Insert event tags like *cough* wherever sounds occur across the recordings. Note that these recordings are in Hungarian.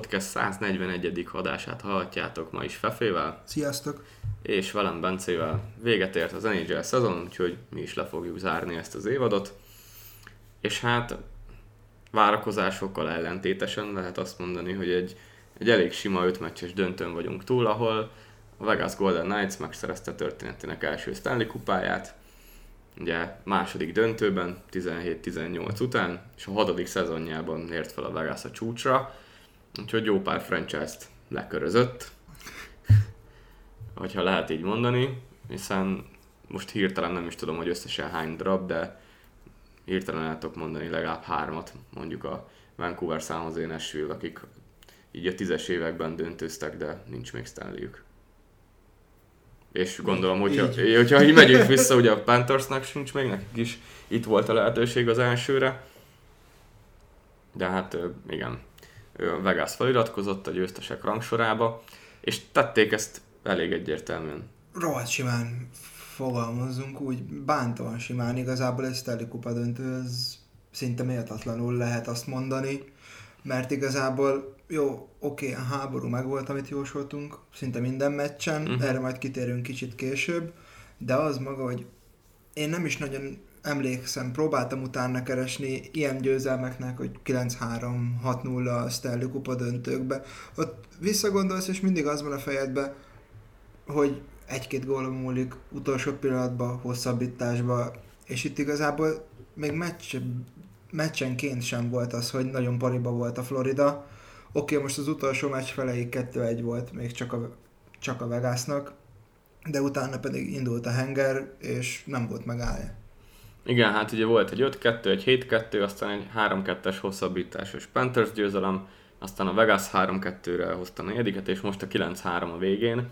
Podcast 141. adását hallhatjátok ma is Fefével. Sziasztok! És velem Bencével. Véget ért az NHL szezon, úgyhogy mi is le fogjuk zárni ezt az évadot. És hát várakozásokkal ellentétesen lehet azt mondani, hogy egy, egy elég sima 5 meccses döntőn vagyunk túl, ahol a Vegas Golden Knights megszerezte történetének első Stanley kupáját, ugye második döntőben, 17-18 után, és a hatodik szezonjában ért fel a Vegas a csúcsra, úgyhogy jó pár franchise-t lekörözött, hogyha lehet így mondani, hiszen most hirtelen nem is tudom, hogy összesen hány darab, de hirtelen el tudok mondani legalább hármat, mondjuk a Vancouver San Jose Nashville, akik így a tízes években döntőztek, de nincs még Stanleyük. És gondolom, hogyha így. hogyha így megyünk vissza, ugye a Panthersnak sincs még, nekik is itt volt a lehetőség az elsőre. De hát igen, Vegas feliratkozott a győztesek rangsorába, és tették ezt elég egyértelműen. Rohadt simán fogalmazzunk, úgy bántóan simán igazából egy Stanley Kupa döntő, ez szinte méltatlanul lehet azt mondani, mert igazából jó, oké, a háború megvolt, amit jósoltunk, szinte minden meccsen, uh-huh. erre majd kitérünk kicsit később, de az maga, hogy én nem is nagyon emlékszem, próbáltam utána keresni ilyen győzelmeknek, hogy 9-3, 6-0 a Stanley Kupa döntőkbe. Ott visszagondolsz, és mindig az van a fejedbe, hogy egy-két gól múlik utolsó pillanatban, hosszabbításba, és itt igazából még meccs, meccsenként sem volt az, hogy nagyon pariba volt a Florida, Oké, okay, most az utolsó meccs feleig 2-1 volt még csak a, csak a Vegasnak, de utána pedig indult a henger, és nem volt megállja. Igen, hát ugye volt egy 5-2, egy 7-2, aztán egy 3-2-es hosszabbításos Panthers győzelem, aztán a Vegas 3-2-re hozta a negyediket, és most a 9-3 a végén.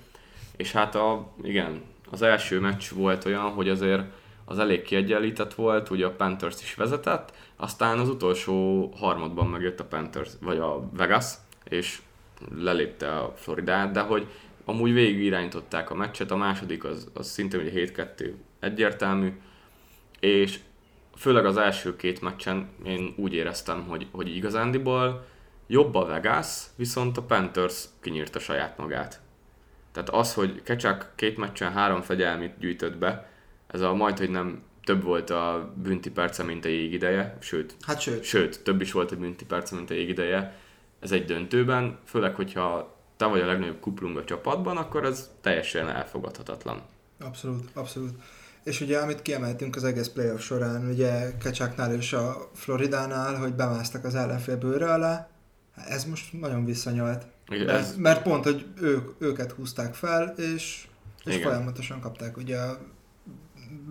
És hát a, igen, az első meccs volt olyan, hogy azért az elég kiegyenlített volt, ugye a Panthers is vezetett, aztán az utolsó harmadban megjött a Panthers, vagy a Vegas, és lelépte a Floridát, de hogy amúgy végig irányították a meccset, a második az, az szintén ugye 7-2 egyértelmű, és főleg az első két meccsen én úgy éreztem, hogy, hogy igazándiból jobb a Vegas, viszont a Panthers kinyírta saját magát. Tehát az, hogy Kecsák két meccsen három fegyelmit gyűjtött be, ez a majd, hogy nem több volt a bünti perce, mint a jégideje, sőt, hát sőt. sőt, több is volt a bünti perce, mint a jégideje. Ez egy döntőben, főleg, hogyha te vagy a legnagyobb kuplung a csapatban, akkor ez teljesen elfogadhatatlan. Abszolút, abszolút. És ugye, amit kiemeltünk az egész playoff során, ugye Kecsáknál és a Floridánál, hogy bemásztak az ellenfél bőre alá, ez most nagyon visszanyalt. Igen, mert, ez... mert pont, hogy ők, őket húzták fel, és, és folyamatosan kapták ugye a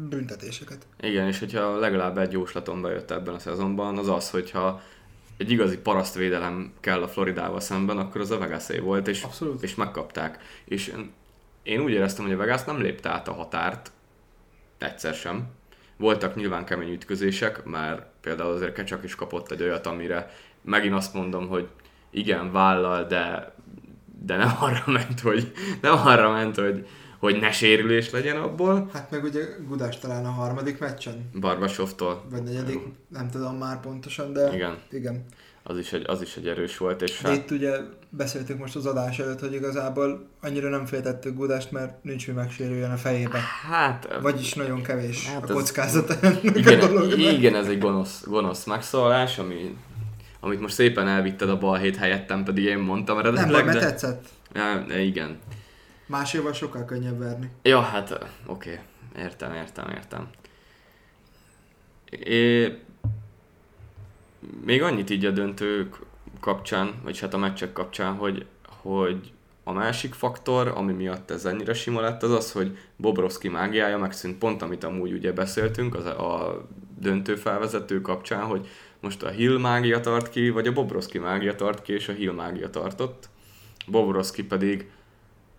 büntetéseket. Igen, és hogyha legalább egy jóslaton bejött ebben a szezonban, az az, hogyha egy igazi parasztvédelem kell a Floridával szemben, akkor az a vegas volt, és, Abszolút. és megkapták. És én úgy éreztem, hogy a Vegas nem lépte át a határt, egyszer sem. Voltak nyilván kemény ütközések, mert például azért Kecsak is kapott egy olyat, amire megint azt mondom, hogy igen, vállal, de, de nem *laughs* arra ment, hogy, nem arra ment, hogy, hogy ne sérülés legyen abból. Hát meg ugye Gudás talán a harmadik meccsen. Barbasovtól. Vagy negyedik, nem tudom már pontosan, de igen. igen. Az is, egy, az is egy erős volt. És hát... Itt ugye beszéltük most az adás előtt, hogy igazából annyira nem féltettük Gudást, mert nincs mi megsérüljön a fejébe. Hát... Vagyis nagyon kevés hát a kockázata igen, a Igen, ez egy gonosz, gonosz megszólás, ami, amit most szépen elvitted a bal hét helyettem, pedig én mondtam eredetileg. Nem, mert de... tetszett. Ja, igen. Máséval sokkal könnyebb verni. Ja, hát oké. Okay. Értem, értem, értem. É, még annyit így a döntők kapcsán, vagy hát a meccsek kapcsán, hogy, hogy a másik faktor, ami miatt ez ennyire sima lett, az az, hogy Bobrovski mágiája megszűnt pont, amit amúgy ugye beszéltünk az a döntő felvezető kapcsán, hogy most a Hill mágia tart ki, vagy a Bobrovski mágia tart ki, és a Hill mágia tartott. Bobrovski pedig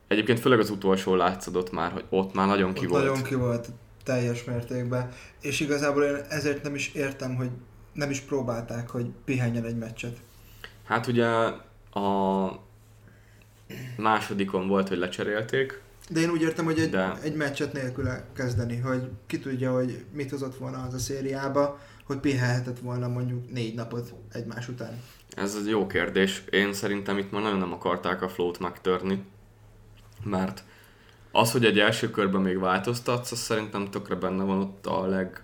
Egyébként főleg az utolsó látszódott már, hogy ott már nagyon ki ott volt. Nagyon ki volt teljes mértékben. És igazából én ezért nem is értem, hogy nem is próbálták, hogy pihenjen egy meccset. Hát ugye a másodikon volt, hogy lecserélték. De én úgy értem, hogy egy, de... egy meccset nélkül kezdeni, hogy ki tudja, hogy mit hozott volna az a szériába, hogy pihenhetett volna mondjuk négy napot egymás után. Ez egy jó kérdés. Én szerintem itt már nagyon nem akarták a flót megtörni, mert az, hogy egy első körben még változtatsz, az szerintem tökre benne van ott a leg,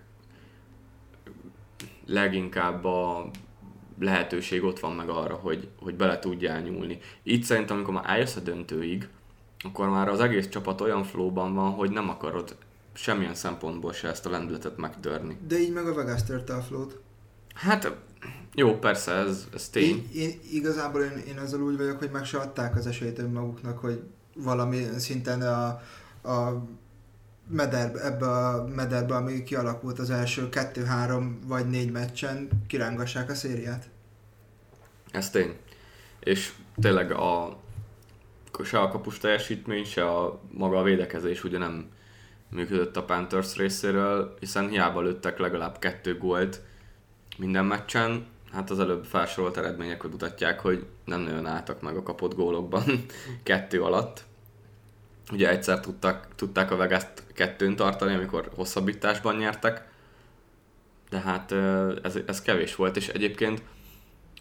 leginkább a lehetőség ott van meg arra, hogy, hogy bele tudjál nyúlni. Itt szerintem, amikor már eljössz a döntőig, akkor már az egész csapat olyan flóban van, hogy nem akarod semmilyen szempontból se ezt a lendületet megtörni. De így meg a Vegas törte a flót. Hát jó, persze, ez, ez tény. Én, én, igazából én, én ezzel úgy vagyok, hogy meg se adták az esélyt önmaguknak, hogy valami szinten a, a mederbe, ebbe a mederbe, ami kialakult az első kettő, három vagy négy meccsen, kirángassák a szériát. Ez tény. És tényleg a, se a kapus teljesítmény, se a maga a védekezés ugye nem működött a Panthers részéről, hiszen hiába lőttek legalább kettő gólt minden meccsen, hát az előbb felsorolt eredmények mutatják, hogy nem nagyon álltak meg a kapott gólokban *laughs* kettő alatt. Ugye egyszer tudtak, tudták a vegas kettőn tartani, amikor hosszabbításban nyertek, de hát ez, ez kevés volt, és egyébként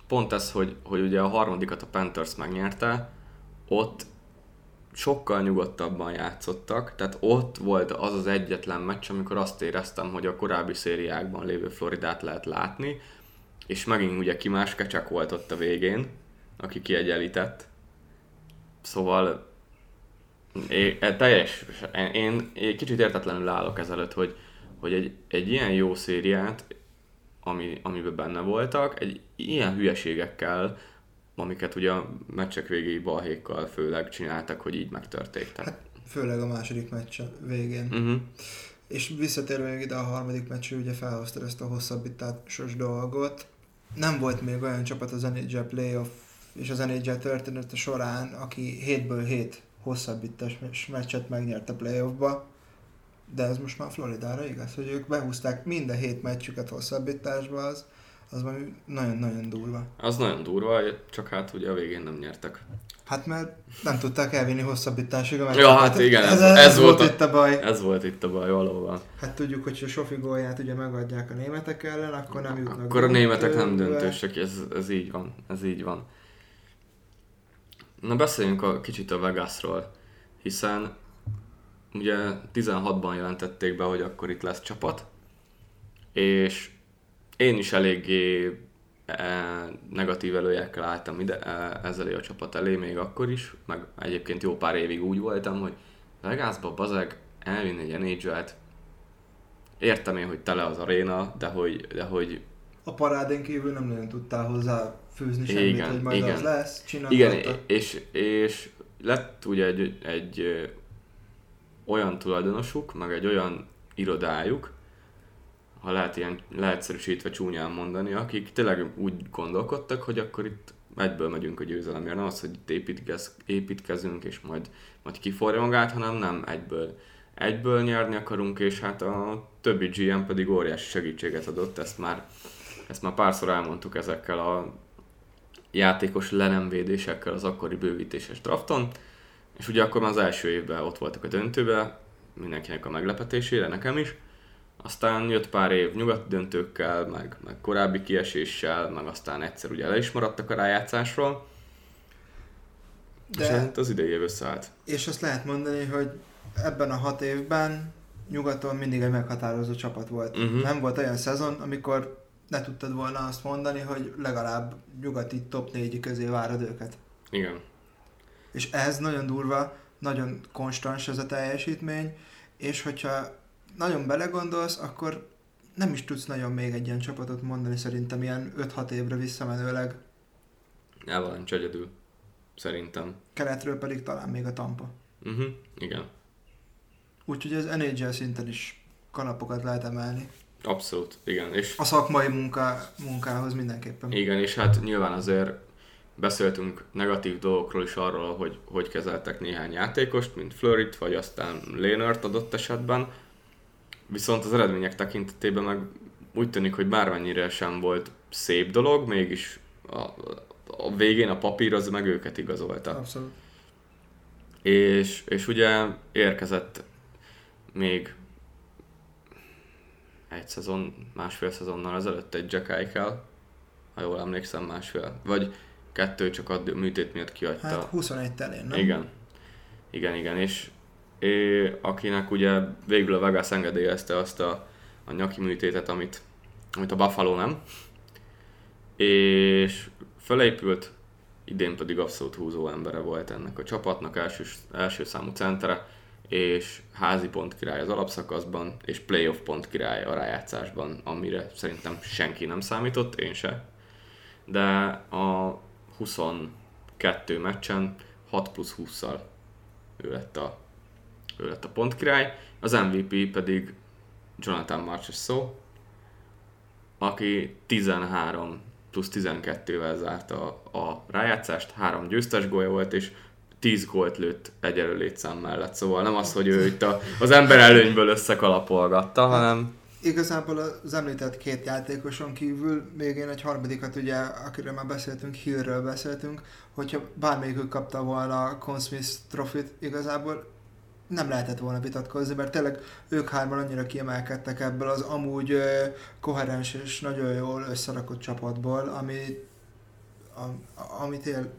pont ez, hogy, hogy ugye a harmadikat a Panthers megnyerte, ott sokkal nyugodtabban játszottak, tehát ott volt az az egyetlen meccs, amikor azt éreztem, hogy a korábbi szériákban lévő Floridát lehet látni, és megint ugye ki más kecsek volt ott a végén, aki kiegyenlített. Szóval én, e, teljes, én, én kicsit értetlenül állok ezelőtt, hogy, hogy egy, egy ilyen jó szériát, ami, amiben benne voltak, egy ilyen hülyeségekkel, amiket ugye a meccsek végéig balhékkal főleg csináltak, hogy így megtörtéktek. Hát, főleg a második meccs végén. Uh-huh. És visszatérve még ide a harmadik meccsre, ugye felhozta ezt a hosszabbításos dolgot. Nem volt még olyan csapat az NHL playoff és az NHL története során, aki 7-ből 7 hosszabbítás meccset megnyert a playoffba, de ez most már Floridára igaz, hogy ők behúzták minden hét meccsüket hosszabbításba, az, az valami nagyon-nagyon durva. Az nagyon durva, csak hát ugye a végén nem nyertek. Hát mert nem tudták elvinni hosszabbításig a meccset. Ja, hát igen, ez, ez, ez, volt, a, itt a baj. Ez volt itt a baj valóban. Hát tudjuk, hogy a Sofi gólját ugye megadják a németek ellen, akkor nem jutnak. Akkor a németek nem döntősek, ez, ez így van, ez így van. Na beszéljünk a kicsit a Vegasról, hiszen ugye 16-ban jelentették be, hogy akkor itt lesz csapat, és én is eléggé e, negatív előjekkel álltam ide, e, ezzel a csapat elé még akkor is, meg egyébként jó pár évig úgy voltam, hogy Vegasba bazeg elvinni egy nhl értem én, hogy tele az aréna, de hogy, de hogy a parádén kívül nem nagyon tudtál hozzá főzni semmit, igen, hogy majd igen. az lesz, Igen, és, és lett ugye egy, egy olyan tulajdonosuk, meg egy olyan irodájuk, ha lehet ilyen leegyszerűsítve csúnyán mondani, akik tényleg úgy gondolkodtak, hogy akkor itt egyből megyünk a győzelemért, nem az, hogy itt építkez, építkezünk, és majd, majd kiforja magát, hanem nem egyből. Egyből nyerni akarunk, és hát a többi GM pedig óriási segítséget adott, ezt már, ezt már párszor elmondtuk ezekkel a játékos lenemvédésekkel az akkori bővítéses drafton, és ugye akkor már az első évben ott voltak a döntőbe, mindenkinek a meglepetésére, nekem is. Aztán jött pár év nyugati döntőkkel, meg, meg korábbi kieséssel, meg aztán egyszer ugye le is maradtak a rájátszásról. De, és hát az idei év összeállt. És azt lehet mondani, hogy ebben a hat évben nyugaton mindig egy meghatározó csapat volt. Uh-huh. Nem volt olyan szezon, amikor ne tudtad volna azt mondani, hogy legalább nyugati top 4 közé várod őket. Igen. És ez nagyon durva, nagyon konstans ez a teljesítmény, és hogyha nagyon belegondolsz, akkor nem is tudsz nagyon még egy ilyen csapatot mondani szerintem ilyen 5-6 évre visszamenőleg. van egyedül, szerintem. Keletről pedig talán még a Tampa. Uh-huh, igen. Úgyhogy az NHL szinten is kanapokat lehet emelni. Abszolút, igen. És a szakmai munká, munkához mindenképpen. Igen, és hát nyilván azért beszéltünk negatív dolgokról is arról, hogy hogy kezeltek néhány játékost, mint Fleurit, vagy aztán Lénert adott esetben. Viszont az eredmények tekintetében meg úgy tűnik, hogy bármennyire sem volt szép dolog, mégis a, a végén a papír az meg őket igazolta. Abszolút. És, és ugye érkezett még egy szezon, másfél szezonnal ezelőtt egy Jack ha jól emlékszem, másfél. Vagy kettő csak a műtét miatt kiadta. Hát 21 telén, nem? Igen. Igen, igen, és é, akinek ugye végül a Vegas engedélyezte azt a, a nyaki műtétet, amit, amit a Buffalo nem, és felépült, idén pedig abszolút húzó embere volt ennek a csapatnak, első, első számú centere, és házi pont király az alapszakaszban, és playoff pont király a rájátszásban, amire szerintem senki nem számított, én se. De a 22 meccsen 6 plusz 20-szal ő lett a, ő lett a pontkirály, az MVP pedig Jonathan Marchessault, aki 13 plusz 12-vel zárta a rájátszást, három győztes gólya volt, és 10 gólt lőtt egyelő létszám mellett. Szóval nem az, hogy ő itt a, az ember előnyből összekalapolgatta, hanem... Igazából az említett két játékoson kívül még én egy harmadikat, ugye, akiről már beszéltünk, Hillről beszéltünk, hogyha bármelyikük kapta volna a Conn Smith trofit, igazából nem lehetett volna vitatkozni, mert tényleg ők hárman annyira kiemelkedtek ebből az amúgy ö, koherens és nagyon jól összerakott csapatból, ami, a, ami tél,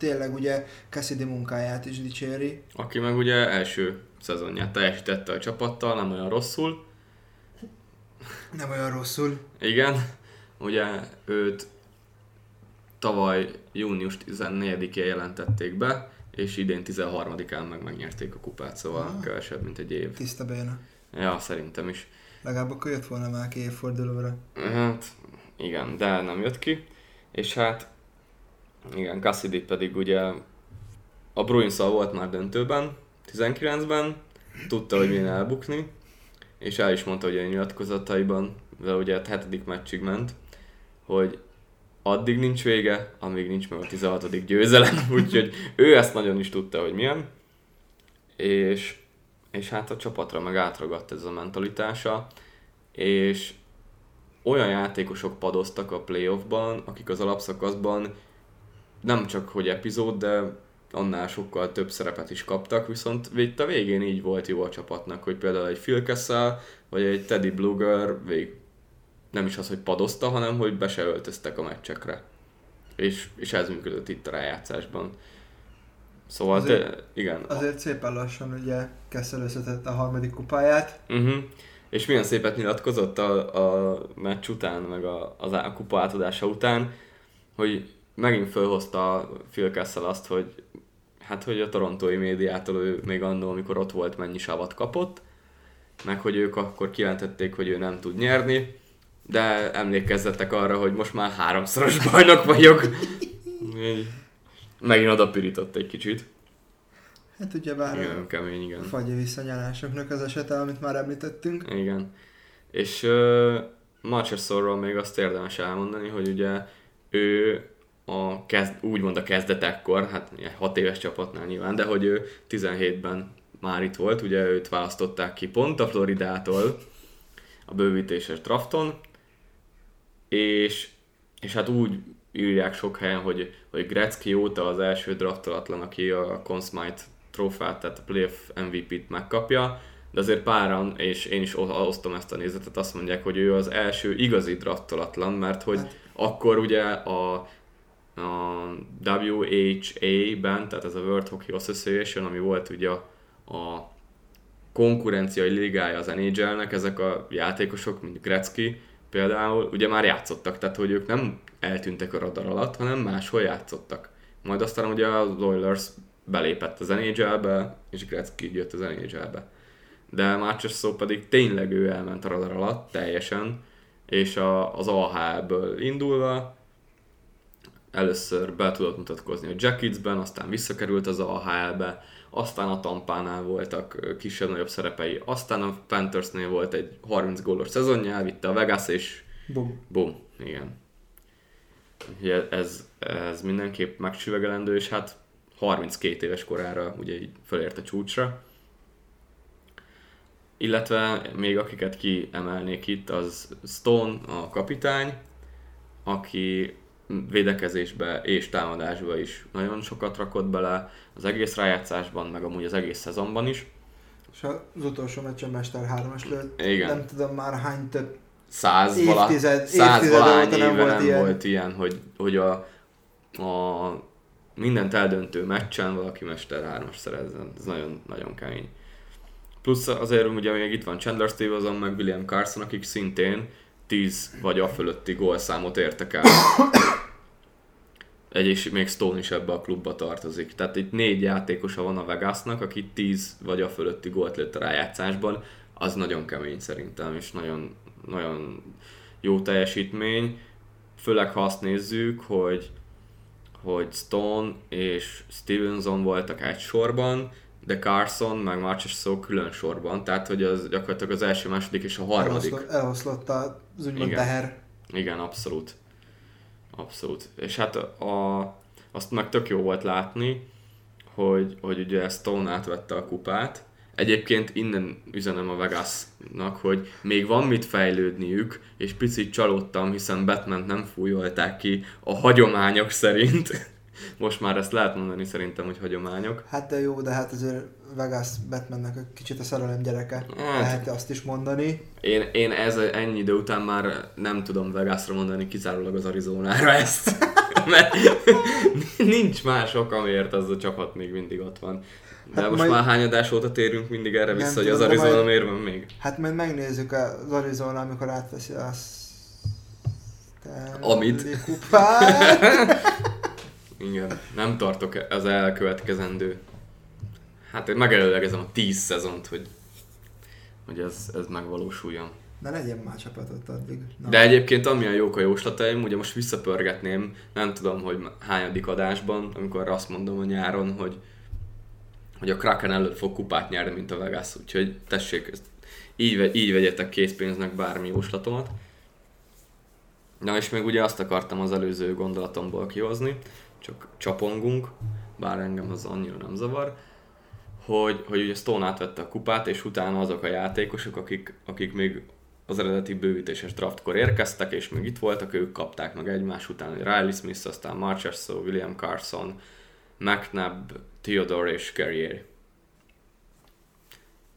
tényleg ugye Cassidy munkáját is dicséri. Aki meg ugye első szezonját teljesítette a csapattal, nem olyan rosszul. Nem olyan rosszul. Igen, ugye őt tavaly június 14-én jelentették be, és idén 13-án meg megnyerték a kupát, szóval ah, kevesebb, mint egy év. Tiszta béna. Ja, szerintem is. Legalább akkor jött volna már ki évfordulóra. Hát, igen, de nem jött ki. És hát, igen, Cassidy pedig ugye a bruins volt már döntőben, 19-ben, tudta, hogy milyen elbukni, és el is mondta, hogy a nyilatkozataiban, de ugye a hetedik meccsig ment, hogy addig nincs vége, amíg nincs meg a 16. győzelem, *laughs* úgyhogy ő ezt nagyon is tudta, hogy milyen, és, és hát a csapatra meg átragadt ez a mentalitása, és olyan játékosok padoztak a playoffban, akik az alapszakaszban nem csak hogy epizód, de annál sokkal több szerepet is kaptak, viszont itt a végén így volt jó a csapatnak, hogy például egy Phil Kessel, vagy egy Teddy Bluger vég, nem is az, hogy padozta, hanem hogy be se öltöztek a meccsekre. És, és ez működött itt a rájátszásban. Szóval azért, te, igen. Azért szépen lassan ugye Kessel a harmadik kupáját. Uh-huh. És milyen szépet nyilatkozott a, a meccs után, meg a, az a kupa átadása után, hogy megint felhozta Phil Kessel azt, hogy hát hogy a torontói médiától ő még annól, amikor ott volt, mennyi savat kapott, meg hogy ők akkor kijelentették, hogy ő nem tud nyerni, de emlékezzetek arra, hogy most már háromszoros *laughs* bajnok vagyok. Megint oda pirított egy kicsit. Hát ugye bár igen, kemény, igen. fagyi visszanyálásoknak az esete, amit már említettünk. Igen. És uh, Marchesorról még azt érdemes elmondani, hogy ugye ő a kezd, úgymond a kezdetekkor, hát 6 éves csapatnál nyilván, de hogy ő 17-ben már itt volt, ugye őt választották ki pont a Floridától a bővítéses drafton, és, és hát úgy írják sok helyen, hogy, hogy Gretzky óta az első draftolatlan, aki a Conn Smythe trófát, tehát a playoff MVP-t megkapja, de azért páran, és én is osztom ezt a nézetet, azt mondják, hogy ő az első igazi draftolatlan, mert hogy hát. akkor ugye a, a WHA-ben, tehát ez a World Hockey Association, ami volt ugye a, konkurenciai ligája az NHL-nek, ezek a játékosok, mint Gretzky, például ugye már játszottak, tehát hogy ők nem eltűntek a radar alatt, hanem máshol játszottak. Majd aztán ugye az Oilers belépett az NHL-be, és Gretzky jött az NHL-be. De Márcsos szó pedig tényleg ő elment a radar alatt teljesen, és a, az AHL-ből indulva először be tudott mutatkozni a Jacketsben, aztán visszakerült az AHL-be, aztán a Tampánál voltak kisebb-nagyobb szerepei, aztán a Panthersnél volt egy 30 gólos szezonja, elvitte a Vegas, és bum, bum igen. Ez, ez mindenképp megcsüvegelendő, és hát 32 éves korára ugye így fölért a csúcsra. Illetve még akiket kiemelnék itt, az Stone, a kapitány, aki védekezésbe és támadásba is nagyon sokat rakott bele, az egész rájátszásban, meg amúgy az egész szezonban is. És az utolsó meccsen Mester 3-as lőtt. Igen. Nem tudom már hány több száz, Évtized- száz évtized nem nem, volt ilyen. volt ilyen, hogy, hogy a, a mindent eldöntő meccsen valaki Mester 3-as szerezzen. Ez nagyon, nagyon kemény. Plusz azért ugye még itt van Chandler Stevenson, meg William Carson, akik szintén 10 vagy a fölötti gólszámot értek el. Egy és még Stone is ebbe a klubba tartozik. Tehát itt négy játékosa van a Vegasnak, aki 10 vagy a fölötti gólt lőtt a rájátszásban. Az nagyon kemény szerintem, és nagyon, nagyon jó teljesítmény. Főleg ha azt nézzük, hogy, hogy Stone és Stevenson voltak egy sorban, de Carson meg Marchessault külön sorban, tehát hogy az gyakorlatilag az első, második és a harmadik. Eloszlott az úgymond Igen. teher. Igen, abszolút. Abszolút. És hát a, azt meg tök jó volt látni, hogy, hogy ugye Stone átvette a kupát. Egyébként innen üzenem a Vegasnak, hogy még van mit fejlődniük, és picit csalódtam, hiszen Batman nem fújolták ki a hagyományok szerint. Most már ezt lehet mondani szerintem, hogy hagyományok. Hát de jó, de hát azért Vegas Batmannek egy kicsit a szerelem gyereke. Hát. Lehet azt is mondani. Én, én ez ennyi idő után már nem tudom Vegasra mondani kizárólag az Arizonára ezt. *laughs* Mert nincs más ok, amiért az a csapat még mindig ott van. De Hát most majd- már hány adás óta térünk mindig erre vissza, hogy az tudom, Arizona majd- miért van még? Hát majd megnézzük az Arizona, amikor átveszi a Amit? Kupát. *laughs* Igen, nem tartok az elkövetkezendő. Hát én megelőlegezem a 10 szezont, hogy, hogy ez, ez megvalósuljon. Ne legyen már csapatot addig. Na. De egyébként amilyen jók a jóslataim, ugye most visszapörgetném, nem tudom, hogy hányadik adásban, amikor azt mondom a nyáron, hogy, hogy a Kraken előtt fog kupát nyerni, mint a Vegas, úgyhogy tessék, ezt így, így vegyetek készpénznek bármi jóslatomat. Na és még ugye azt akartam az előző gondolatomból kihozni, csak csapongunk, bár engem az annyira nem zavar, hogy, hogy ugye Stone átvette a kupát, és utána azok a játékosok, akik, akik még az eredeti bővítéses draftkor érkeztek, és még itt voltak, ők kapták meg egymás után, hogy Riley Smith, aztán Marchessault, William Carson, McNabb, Theodore és Carrier.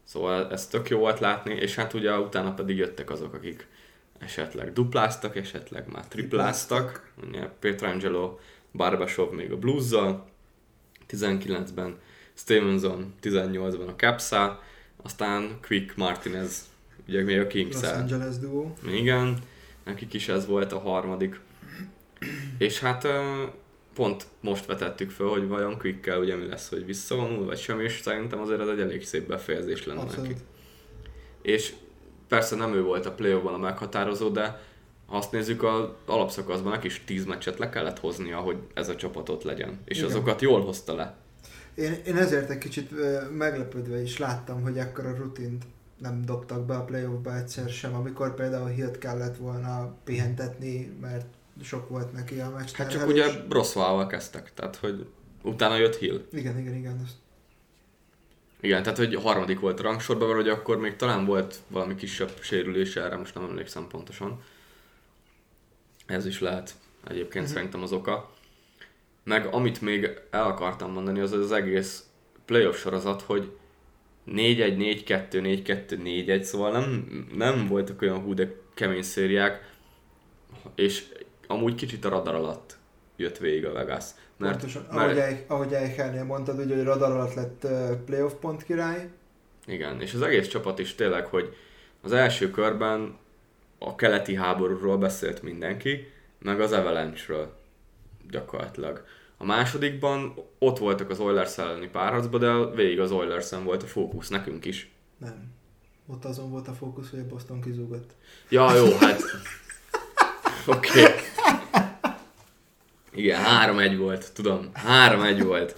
Szóval ez tök jó volt látni, és hát ugye utána pedig jöttek azok, akik esetleg dupláztak, esetleg már tripláztak. Ugye Pietrangelo, Barbasov még a blues 19-ben, Stevenson 18-ban a caps aztán Quick Martinez, ugye még a Los kings Angeles duo. igen, nekik is ez volt a harmadik. És hát pont most vetettük föl, hogy vajon Quickkel ugye mi lesz, hogy visszavonul, vagy sem, és szerintem azért ez egy elég szép befejezés lenne Abszolút. neki. És persze nem ő volt a play a meghatározó, de ha azt nézzük, az alapszakaszban neki is 10 meccset le kellett hoznia, hogy ez a csapat ott legyen. És Igen. azokat jól hozta le. Én, én ezért egy kicsit meglepődve is láttam, hogy ekkora rutint nem dobtak be a playoffba egyszer sem, amikor például Hilt kellett volna pihentetni, mert sok volt neki a meccs Hát csak ugye Brosszvával kezdtek, tehát hogy utána jött Hill. Igen, igen, igen. Azt Igen, tehát hogy harmadik volt a rangsorban, mert hogy akkor még talán volt valami kisebb sérülése, erre most nem emlékszem pontosan. Ez is lehet egyébként uh-huh. szerintem az oka. Meg amit még el akartam mondani, az az egész playoff sorozat, hogy 4-1, 4-2, 4-2, 4-1, szóval nem, nem voltak olyan hú de kemény szériák, és amúgy kicsit a radar alatt jött végig a Vegas. Mert, Pontosan, mert, ahogy, Eich- ahogy Eichelnél mondtad, ugye, hogy radar alatt lett playoff pont király. Igen, és az egész csapat is tényleg, hogy az első körben a keleti háborúról beszélt mindenki, meg az Avalanche-ről gyakorlatilag. A másodikban ott voltak az Oilers elleni párharcban, de végig az oilers volt a fókusz, nekünk is. Nem. Ott azon volt a fókusz, hogy a Boston kizúgott. Ja, jó, hát... *laughs* Oké. Okay. Igen, 3-1 volt, tudom. 3-1 volt.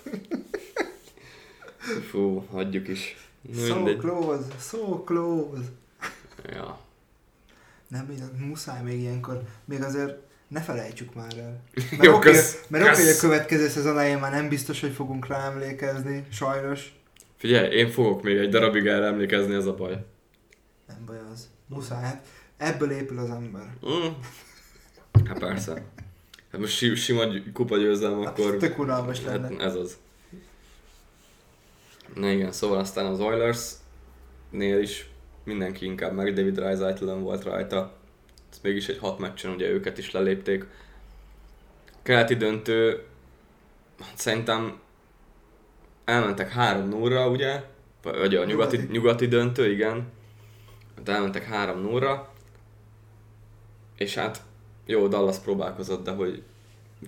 Fú, hagyjuk is. So Mindegy. close, so close. Ja. Nem, muszáj még ilyenkor. Még azért ne felejtsük már el. *laughs* Mert Jó, oké, kösz, mert oké, hogy a kösz. következő szezon elején már nem biztos, hogy fogunk rá emlékezni, sajnos. Figyelj, én fogok még egy darabig erre emlékezni, ez a baj. Nem baj az. Muszáj. Hát ebből épül az ember. Mm. Hát persze. Hát most si- sima gy- kupa győzelem, Hát akkor... tök unalmas lenne. Hát ez az. Na igen, szóval aztán az Oilers nél is mindenki inkább meg David Reisaitl volt rajta. mégis egy hat meccsen ugye őket is lelépték. Keleti döntő, hát szerintem elmentek 3 0 ugye, vagy a nyugati, nyugati. döntő, igen. Hát elmentek 3 0 és hát jó, Dallas próbálkozott, de hogy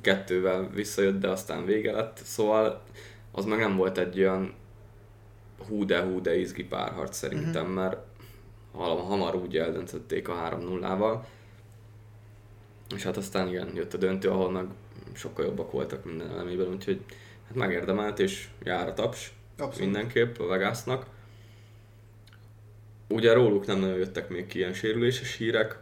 kettővel visszajött, de aztán vége lett, szóval az meg nem volt egy olyan hú de hú de izgi párharc szerintem, uh-huh. mert hamar úgy eldöntötték a 3-0-val. És hát aztán igen, jött a döntő, ahol meg sokkal jobbak voltak minden elemében, úgyhogy hát megérdemelt és jár a taps Abszolút. mindenképp a Vegasnak. Ugye róluk nem nagyon jöttek még ki ilyen sérüléses hírek.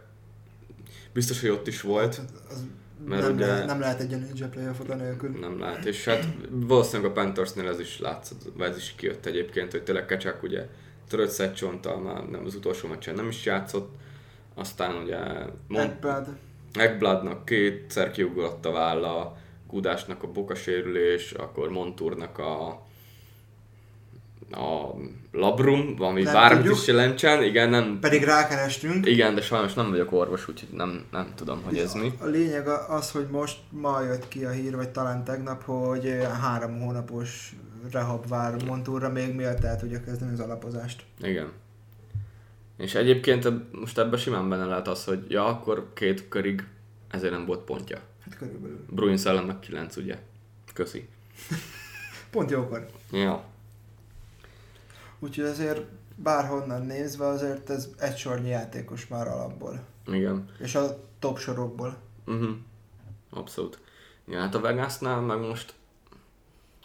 Biztos, hogy ott is volt. Hát, az mert nem, ugye, lehet, nem lehet egy NHL nélkül. Nem lehet, és hát valószínűleg a Panthersnél ez is látszott, vagy ez is kijött egyébként, hogy tényleg Kecsák ugye törött szegcsonttal már nem, az utolsó meccsen nem is játszott, aztán ugye... Ekblad. Ekbladnak kétszer kiugrott a válla, Kudásnak a bokasérülés, akkor Monturnak a a labrum, ami nem bármit tudjuk. is jelentsen, igen, nem... Pedig rákerestünk. Igen, de sajnos nem vagyok orvos, úgyhogy nem, nem tudom, hogy ez mi. A lényeg az, hogy most ma jött ki a hír, vagy talán tegnap, hogy három hónapos rehab vár Montúrra még miatt el tudja kezdeni az alapozást. Igen. És egyébként most ebben simán benne lehet az, hogy ja, akkor két körig ezért nem volt pontja. Hát körülbelül. Bruins ellen meg kilenc, ugye? Köszi. *laughs* Pont jókor. Ja. Úgyhogy azért bárhonnan nézve azért ez egy sornyi játékos már alapból. Igen. És a top sorokból. Uh-huh. Abszolút. Ja, hát a Vegasnál meg most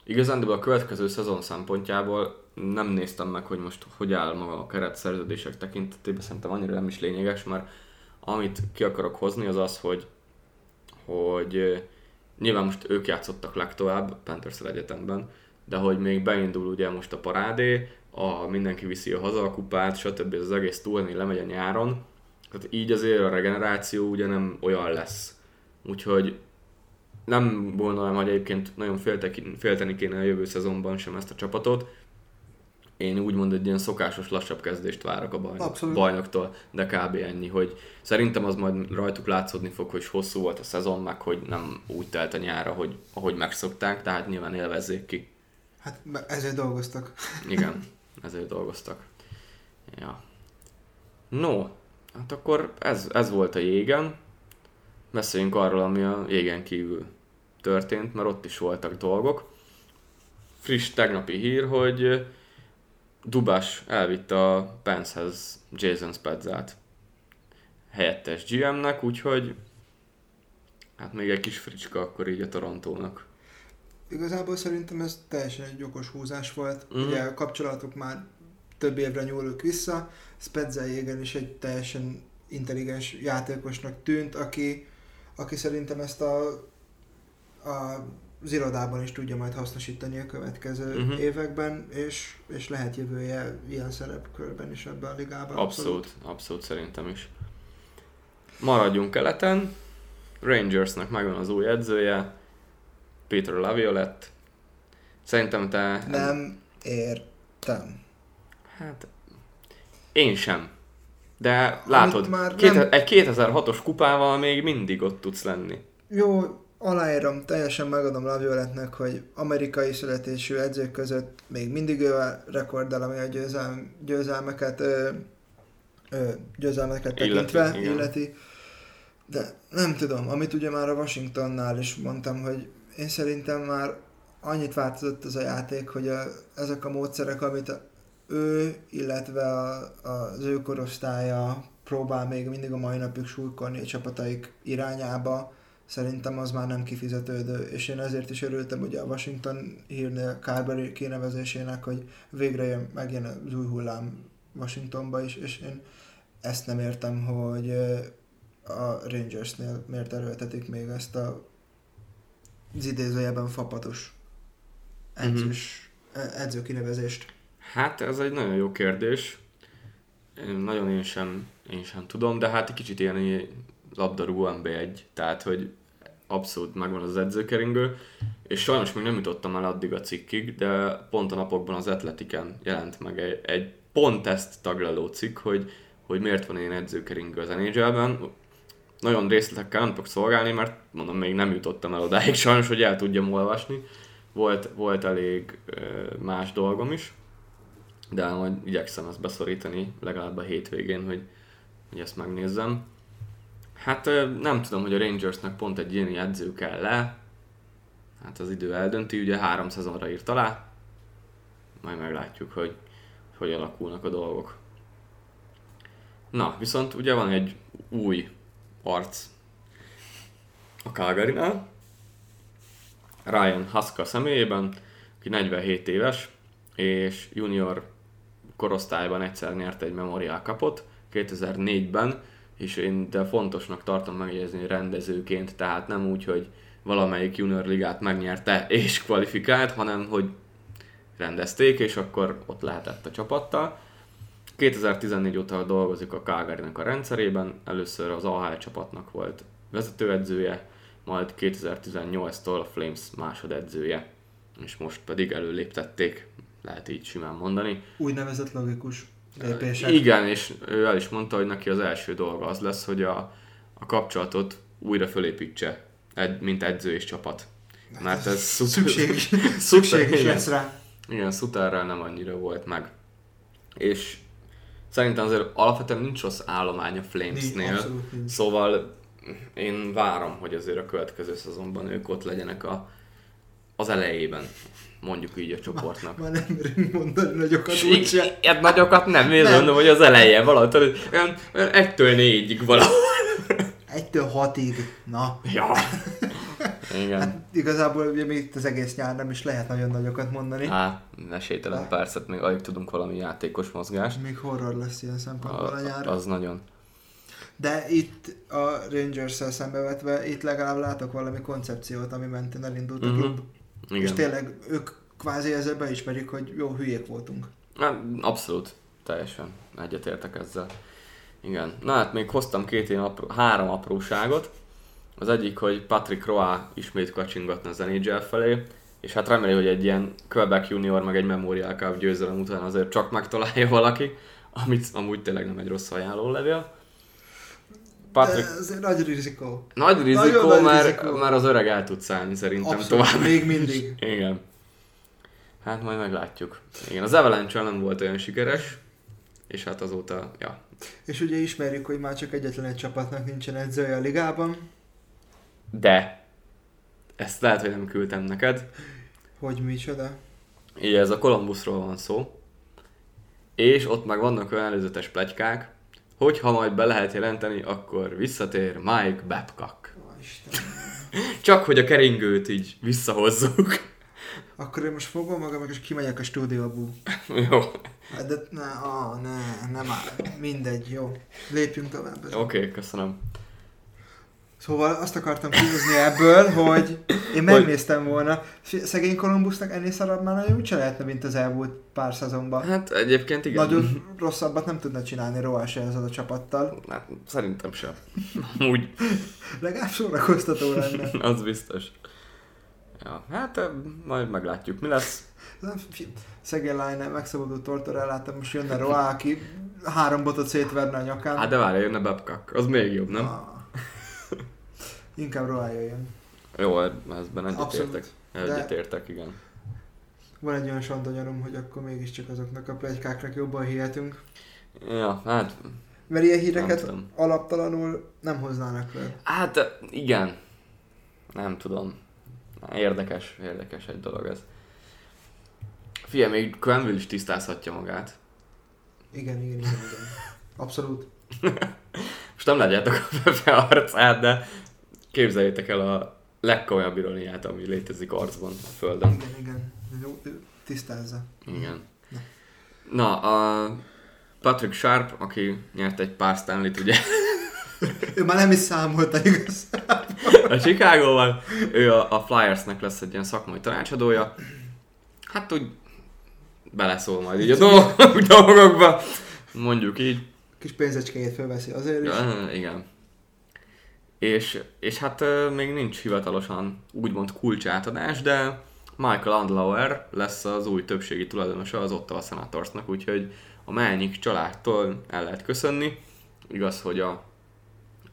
igazán a következő szezon szempontjából nem néztem meg, hogy most hogy áll maga a keret szerződések tekintetében, szerintem annyira nem is lényeges, mert amit ki akarok hozni az az, hogy, hogy nyilván most ők játszottak legtovább Panthers egyetemben, de hogy még beindul ugye most a parádé, a, mindenki viszi a hazakupát, stb. Ez az egész turné lemegy a nyáron. Tehát így azért a regeneráció ugye nem olyan lesz. Úgyhogy nem gondolom, hogy egyébként nagyon félteni kéne a jövő szezonban sem ezt a csapatot. Én úgy mondom, egy ilyen szokásos lassabb kezdést várok a bajnok, bajnoktól, de kb. ennyi, hogy szerintem az majd rajtuk látszódni fog, hogy hosszú volt a szezon, meg hogy nem úgy telt a nyára, hogy ahogy megszokták, tehát nyilván élvezzék ki. Hát ezért dolgoztak. Igen. ezért dolgoztak. Ja. No, hát akkor ez, ez volt a jégen. Beszéljünk arról, ami a jégen kívül történt, mert ott is voltak dolgok. Friss tegnapi hír, hogy Dubás elvitte a Pencehez Jason Spedzát helyettes GM-nek, úgyhogy hát még egy kis fricska akkor így a Torontónak. Igazából szerintem ez teljesen egy okos húzás volt. Mm. Ugye a kapcsolatok már több évre nyúlnak vissza. Spezzel Jégen is egy teljesen intelligens játékosnak tűnt, aki, aki szerintem ezt a, a az irodában is tudja majd hasznosítani a következő uh-huh. években, és, és lehet jövője ilyen szerepkörben is ebben a ligában. Abszolút, abszolút, abszolút szerintem is. Maradjunk keleten, Rangersnek megvan az új edzője, Peter Laviolette. Szerintem te... Nem értem. Hát, én sem. De látod, már két, nem... egy 2006-os kupával még mindig ott tudsz lenni. Jó, aláírom, teljesen megadom Lavioletnek, hogy amerikai születésű edzők között még mindig ő a rekordel, ami a győzelm, győzelmeket, ö, ö, győzelmeket tekintve illeti, illeti. De nem tudom, amit ugye már a Washingtonnál is mondtam, hogy én szerintem már annyit változott az a játék, hogy a, ezek a módszerek, amit ő, illetve a, az ő korosztálya próbál még mindig a mai napig súlykolni a csapataik irányába, szerintem az már nem kifizetődő, és én ezért is örültem ugye a Washington hírnél Carberry kinevezésének, hogy végre jön, megjön az új hullám Washingtonba is, és én ezt nem értem, hogy a Rangersnél miért erőltetik még ezt a az idézőjelben fapatos edzős, uh-huh. edző kinevezést? Hát ez egy nagyon jó kérdés. Nagyon én sem, én sem tudom, de hát egy kicsit ilyen labdarúgó NB1, tehát hogy abszolút megvan az edzőkeringő, és sajnos még nem jutottam el addig a cikkig, de pont a napokban az Atletiken jelent meg egy, egy pont ezt taglaló cikk, hogy, hogy miért van ilyen edzőkeringő az nhl nagyon részletekkel nem tudok szolgálni, mert mondom, még nem jutottam el odáig *laughs* sajnos, hogy el tudjam olvasni. Volt, volt elég más dolgom is, de majd igyekszem ezt beszorítani legalább a hétvégén, hogy, hogy ezt megnézzem. Hát nem tudom, hogy a Rangersnek pont egy ilyen edző kell le. Hát az idő eldönti, ugye három szezonra írt alá. Majd meglátjuk, hogy hogy alakulnak a dolgok. Na, viszont ugye van egy új arc a calgary Ryan Haska személyében, aki 47 éves, és junior korosztályban egyszer nyert egy memorial kapot, 2004-ben, és én de fontosnak tartom megjegyezni rendezőként, tehát nem úgy, hogy valamelyik junior ligát megnyerte és kvalifikált, hanem hogy rendezték, és akkor ott lehetett a csapattal. 2014 óta dolgozik a calgary a rendszerében, először az AHL csapatnak volt vezetőedzője, majd 2018-tól a Flames másodedzője, és most pedig előléptették, lehet így simán mondani. Úgynevezett logikus lépések. Igen, és ő el is mondta, hogy neki az első dolga az lesz, hogy a, a kapcsolatot újra fölépítse, mint edző és csapat. Hát Mert ez, *laughs* szükséges, szükséges *laughs* lesz rá. Igen, Sutterrel nem annyira volt meg. És szerintem azért alapvetően nincs rossz állomány a Flamesnél. Szóval én várom, hogy azért a következő szezonban ők ott legyenek a, az elejében mondjuk így a csoportnak. Már, már nem merünk mondani nagyokat úgyse. Hát nagyokat nem, én mondom, hogy az eleje valahogy, olyan, olyan ettől négyig valahol. Egytől hatig, na. Ja. Igen. Hát igazából ugye még itt az egész nyár nem is lehet nagyon nagyokat mondani. Hát, esélytelen percet, még alig tudunk valami játékos mozgást. Még horror lesz ilyen szempontból a, a nyár. Az nagyon. De itt a Rangers-szel szembevetve, itt legalább látok valami koncepciót, ami mentén elindult uh-huh. a mhm. klub. Igen. És tényleg ők kvázi ezzel beismerik, hogy jó hülyék voltunk. Hát, abszolút, teljesen egyetértek ezzel. Igen. Na hát még hoztam két ilyen apró, három apróságot. Az egyik, hogy Patrick Roy ismét kacsingatna az NHL felé, és hát remélem, hogy egy ilyen Quebec Junior meg egy Memorial Cup győzelem után azért csak megtalálja valaki, amit amúgy tényleg nem egy rossz ajánlólevél. Patrick... De ez nagy rizikó. Nagy rizikó, Nagyon mert, nagy rizikó. mert az öreg el tud szállni szerintem Abszolút, tovább. még mindig. *laughs* Igen. Hát majd meglátjuk. Igen, az Avalanche nem volt olyan sikeres, és hát azóta, ja. És ugye ismerjük, hogy már csak egyetlen egy csapatnak nincsen edzője a ligában. De, ezt lehet, hogy nem küldtem neked. Hogy micsoda? Igen, ez a Columbusról van szó. És ott meg vannak olyan előzetes plegykák, hogy ha majd be lehet jelenteni, akkor visszatér Mike Babcock. *laughs* Csak hogy a keringőt így visszahozzuk. Akkor én most fogom magam, és kimegyek a stúdióból. *laughs* jó. De ne, ah, ne, nem áll. Mindegy, jó. Lépjünk tovább. Oké, okay, köszönöm. Szóval azt akartam kihozni ebből, hogy én megnéztem volna. Szegény Kolumbusznak ennél szarabb már nagyon úgyse lehetne, mint az elmúlt pár szezonban. Hát egyébként igen. Nagyon rosszabbat nem tudna csinálni Roás ezzel a csapattal. Hát, szerintem sem. Úgy. Legalább szórakoztató lenne. *laughs* az biztos. Ja, hát majd meglátjuk, mi lesz. Szegény Line megszabadult Tortorellát, most jönne Roá, aki három botot szétverne a nyakán. Hát de várj, jönne Babcock, az még jobb, nem? Ah. Inkább Roá jöjjön. Jó, ezben egyetértek. Egyetértek, igen. Van egy olyan sandonyarom, hogy akkor mégiscsak azoknak a plegykáknak jobban hihetünk. Ja, hát... Mert ilyen híreket nem alaptalanul nem hoznának le. Hát igen. Nem tudom. Érdekes, érdekes egy dolog ez. Figyelj, még Quenville is tisztázhatja magát. Igen, igen, igen, igen. Abszolút. *laughs* Most nem látjátok a *laughs* Pepe arcát, de képzeljétek el a legkomolyabb ironiát, ami létezik arcban a Földön. Igen, igen. Jó, tisztázza. Igen. Na, Na a Patrick Sharp, aki nyert egy pár Stanley-t, ugye? *laughs* ő már nem is számolta igazából. A Chicago-val, ő a, a Flyersnek lesz egy ilyen szakmai tanácsadója. Hát úgy beleszól majd így a dolgokba, mondjuk így. Kis pénzecskéjét felveszi azért is. Ja, igen. És, és hát még nincs hivatalosan úgymond kulcsátadás, de Michael Andlauer lesz az új többségi tulajdonosa az Ottawa Senatorsnak, úgyhogy a Melnyik családtól el lehet köszönni. Igaz, hogy a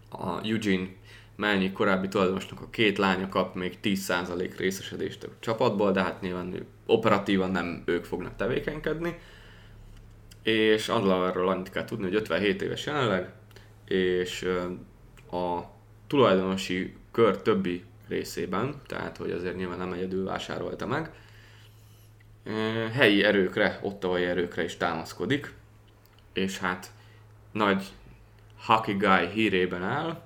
a Eugene Melnyi korábbi tulajdonosnak a két lánya kap még 10% részesedést a csapatból, de hát nyilván operatívan nem ők fognak tevékenykedni. És Andlavarról annyit kell tudni, hogy 57 éves jelenleg, és a tulajdonosi kör többi részében, tehát hogy azért nyilván nem egyedül vásárolta meg, helyi erőkre, ottavai erőkre is támaszkodik, és hát nagy hockey guy hírében áll,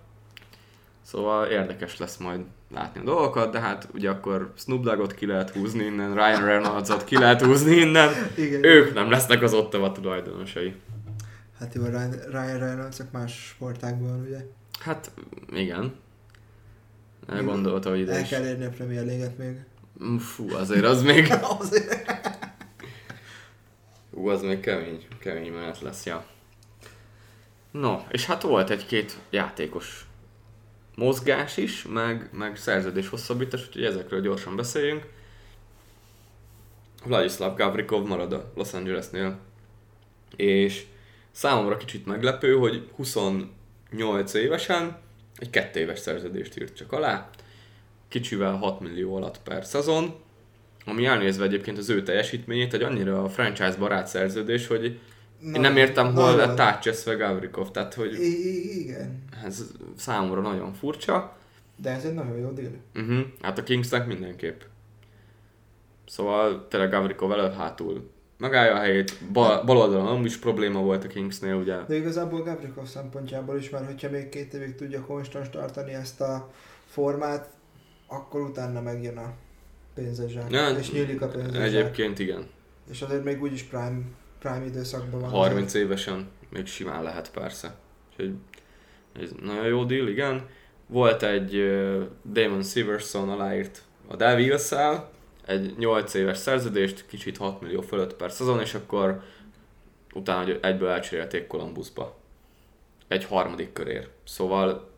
szóval érdekes lesz majd látni a dolgokat, de hát ugye akkor Snoop Dogg-ot ki lehet húzni innen, Ryan Reynolds-ot ki lehet húzni innen, Igen. ők nem lesznek az Ottawa tulajdonosai. Hát jó, Ryan, Ryan Reynolds más sportákban, ugye? Hát igen. Elgondolta, hogy ide El kell érni a Premier League-et még. Fú, azért az még... *laughs* Ú, az még kemény, kemény menet lesz, ja. No, és hát volt egy-két játékos mozgás is, meg, meg szerződés hosszabbítás, úgyhogy ezekről gyorsan beszéljünk. Vladislav Gavrikov marad a Los Angelesnél, és számomra kicsit meglepő, hogy 28 évesen egy kettő éves szerződést írt csak alá, kicsivel 6 millió alatt per szezon, ami elnézve egyébként az ő teljesítményét, egy annyira a franchise barát szerződés, hogy Na, én nem értem, hol lett átcseszve Gavrikov, tehát hogy I- igen. ez számomra nagyon furcsa. De ez egy nagyon jó deal. Uh-huh. Hát a Kingsnek mindenképp. Szóval tényleg Gavrikov előtt hátul megállja a helyét, bal, bal oldalon nem is probléma volt a Kingsnél, ugye. De igazából Gavrikov szempontjából is, mert hogyha még két évig tudja konstans tartani ezt a formát, akkor utána megjön a pénzezsák, ja, és nyílik a pénzezsák. Egyébként igen. És azért még úgyis prime, prime időszakban van. 30 évesen még simán lehet persze. Úgyhogy ez nagyon jó deal, igen. Volt egy uh, Damon Severson aláírt a devils egy 8 éves szerződést, kicsit 6 millió fölött per szezon, és akkor utána egyből elcserélték Columbusba. Egy harmadik körér. Szóval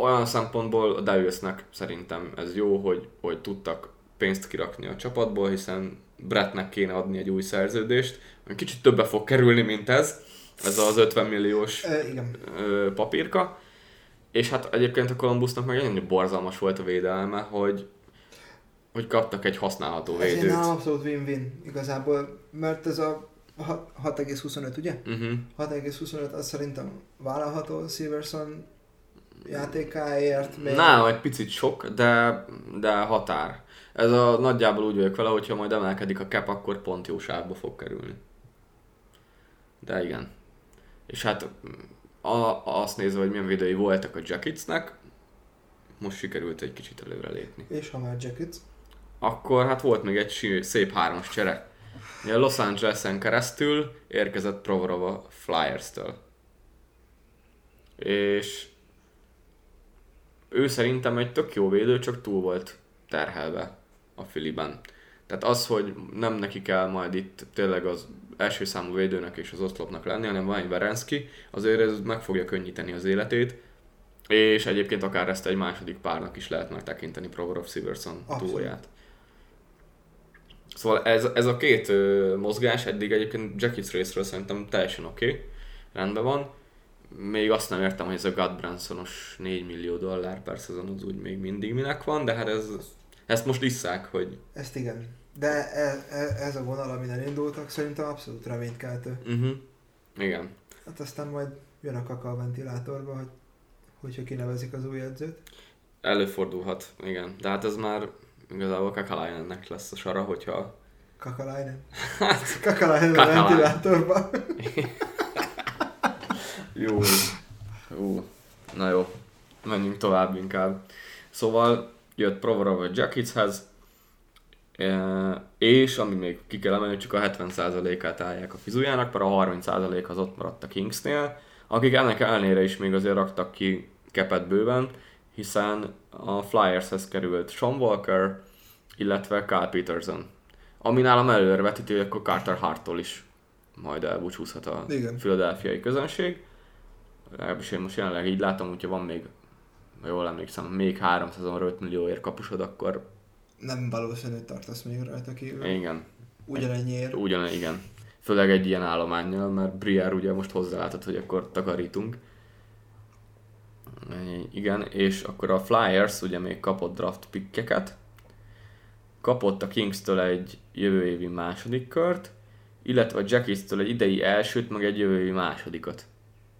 olyan szempontból a Devilsnek szerintem ez jó, hogy, hogy tudtak pénzt kirakni a csapatból, hiszen Brettnek kéne adni egy új szerződést, kicsit többe fog kerülni, mint ez, ez az 50 milliós e, igen. papírka. És hát egyébként a Columbusnak meg nagyon borzalmas volt a védelme, hogy hogy kaptak egy használható védőt. Ez egy abszolút win-win igazából, mert ez a 6,25 ugye? Uh-huh. Mhm. 6,25 az szerintem vállalható Silverson játékáért. Még... Nem, egy picit sok, de, de határ. Ez a nagyjából úgy vagyok vele, hogyha majd emelkedik a cap, akkor pont jó sávba fog kerülni. De igen. És hát a, azt nézve, hogy milyen videói voltak a Jacketsnek, most sikerült egy kicsit előre lépni. És ha már Jackets? Akkor hát volt még egy szép hármas csere. A Los Angeles-en keresztül érkezett Provorov a Flyers-től. És ő szerintem egy tök jó védő, csak túl volt terhelve a Filiben. Tehát az, hogy nem neki kell majd itt tényleg az első számú védőnek és az oszlopnak lenni, hanem van egy Verenszki, azért ez meg fogja könnyíteni az életét, és egyébként akár ezt egy második párnak is lehet tekinteni Provorov Siverson túlját. Szóval ez, ez a két ö, mozgás eddig egyébként Jackets részről szerintem teljesen oké, okay, rendben van. Még azt nem értem, hogy ez a God Bransonos 4 millió dollár per szezon az úgy még mindig minek van, de hát ez, ezt most isszák, hogy... Ezt igen. De ez, ez a vonal, amin elindultak, szerintem abszolút reménykeltő. Uh-huh. Igen. Hát aztán majd jön a kaka a ventilátorba, hogy hogyha kinevezik az új edzőt. Előfordulhat, igen. De hát ez már Igazából Kakalainennek lesz a sara, hogyha... Kakalainen? Hát, Kakalainen a ventilátorban. *laughs* jó. Jó. Na jó. Menjünk tovább inkább. Szóval jött Provorov a Jacketshez, és ami még ki kell emelni, csak a 70%-át állják a fizujának, mert a 30% az ott maradt a Kingsnél, akik ennek ellenére is még azért raktak ki kepet bőven, hiszen a Flyershez került Sean Walker, illetve Carl Peterson. Ami nálam előrevetítő, hogy akkor Carter Harttól is majd elbúcsúzhat a Igen. filadelfiai közönség. Legalábbis én most jelenleg így látom, hogyha van még, ha jól emlékszem, még 305 millióért kapusod, akkor... Nem valószínű, hogy tartasz még rajta kívül. Igen. Ugyanennyiért. Ugyan, igen. Főleg egy ilyen állományjal, mert Briar ugye most hozzálátod, hogy akkor takarítunk. Igen, és akkor a Flyers ugye még kapott draft pickeket, kapott a Kings-től egy jövő évi második kört, illetve a Jackies-től egy idei elsőt, meg egy jövő évi másodikat.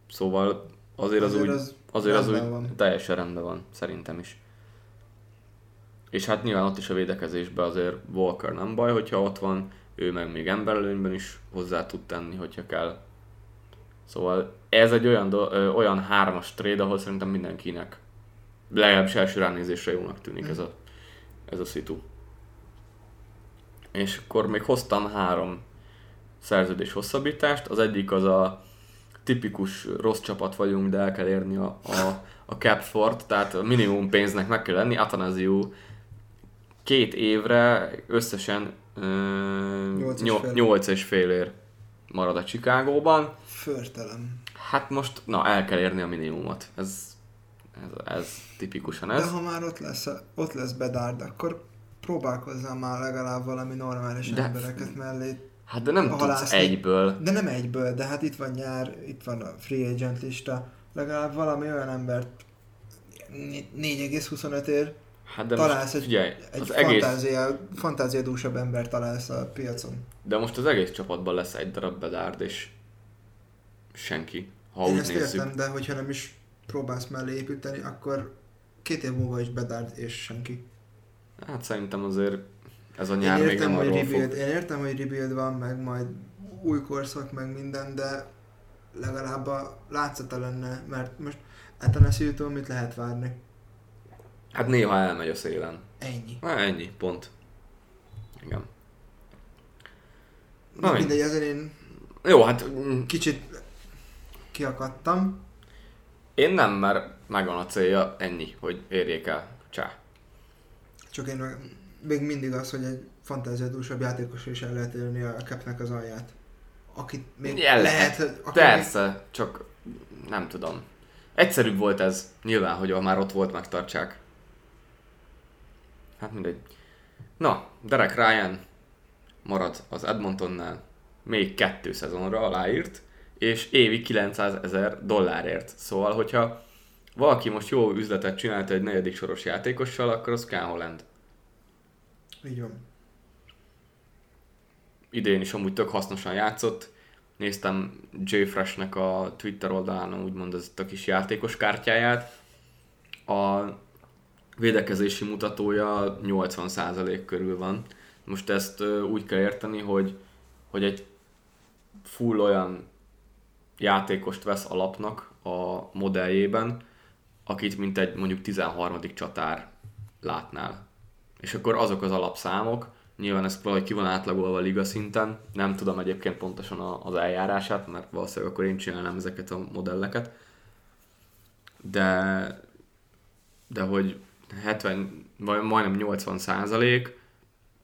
Szóval azért az Azért úgy, az azért az úgy van. teljesen rendben van, szerintem is. És hát nyilván ott is a védekezésben azért Walker nem baj, hogyha ott van, ő meg még emberelőnyben is hozzá tud tenni, hogyha kell. Szóval ez egy olyan, do- ö, olyan hármas trade, ahol szerintem mindenkinek legalábbis első ránézésre jónak tűnik ez a, ez a szitu. És akkor még hoztam három szerződés hosszabbítást. Az egyik az a tipikus rossz csapat vagyunk, de el kell érni a, a, a cap fort, tehát a minimum pénznek meg kell lenni. Atanasiu két évre összesen Nyolc és ö, fél. 8 és fél ér marad a Chicagóban. Förtelem. Hát most, na, el kell érni a minimumot. Ez, ez, ez tipikusan De ez. ha már ott lesz, ott lesz Bedard, akkor próbálkozzál már legalább valami normális De- de... embereket mellé. Hát de nem tudsz halászni. egyből. De nem egyből, de hát itt van nyár, itt van a free agent lista. Legalább valami olyan embert 4,25 ér Hát de találsz most, egy, figyelj, egy az egész, fantázia, fantáziadúsabb embert találsz a piacon. de most az egész csapatban lesz egy darab bedárd, és senki, ha Én úgy ezt nézzük. értem, de hogyha nem is próbálsz mellé építeni, akkor két év múlva is Bedard és senki. Hát szerintem azért ez a Én nyár még értem, nem hogy rebuild, fog. én értem, hogy rebuild van, meg majd új korszak, meg minden, de legalább a látszata lenne, mert most Atanasiutól mit lehet várni? Hát néha elmegy a szélen. Ennyi. Na ennyi, pont. Igen. Na Na, mindegy, ezért én Jó, hát mm, kicsit kiakadtam. én nem, mert megvan a célja, ennyi, hogy érjék el. Csá. Csak én meg- még mindig az, hogy egy fantáziadúsabb játékos is el lehet érni a capnek az alját. Akit még El lehet, lehet. aki még, Persze, csak nem tudom. Egyszerűbb volt ez, nyilván, hogy ha már ott volt, megtartsák. Hát mindegy. Na, Derek Ryan marad az Edmontonnál még kettő szezonra aláírt, és évi 900 ezer dollárért. Szóval, hogyha valaki most jó üzletet csinált egy negyedik soros játékossal, akkor az Ken Holland. így van. idén is amúgy tök hasznosan játszott. Néztem J. Freshnek a Twitter oldalán úgymond ez a kis játékos kártyáját. A védekezési mutatója 80% körül van. Most ezt úgy kell érteni, hogy, hogy egy full olyan játékost vesz alapnak a modelljében, akit mint egy mondjuk 13. csatár látnál. És akkor azok az alapszámok, nyilván ez valahogy ki van átlagolva a liga szinten, nem tudom egyébként pontosan az eljárását, mert valószínűleg akkor én csinálnám ezeket a modelleket, de, de hogy 70, vagy majdnem 80 százalék,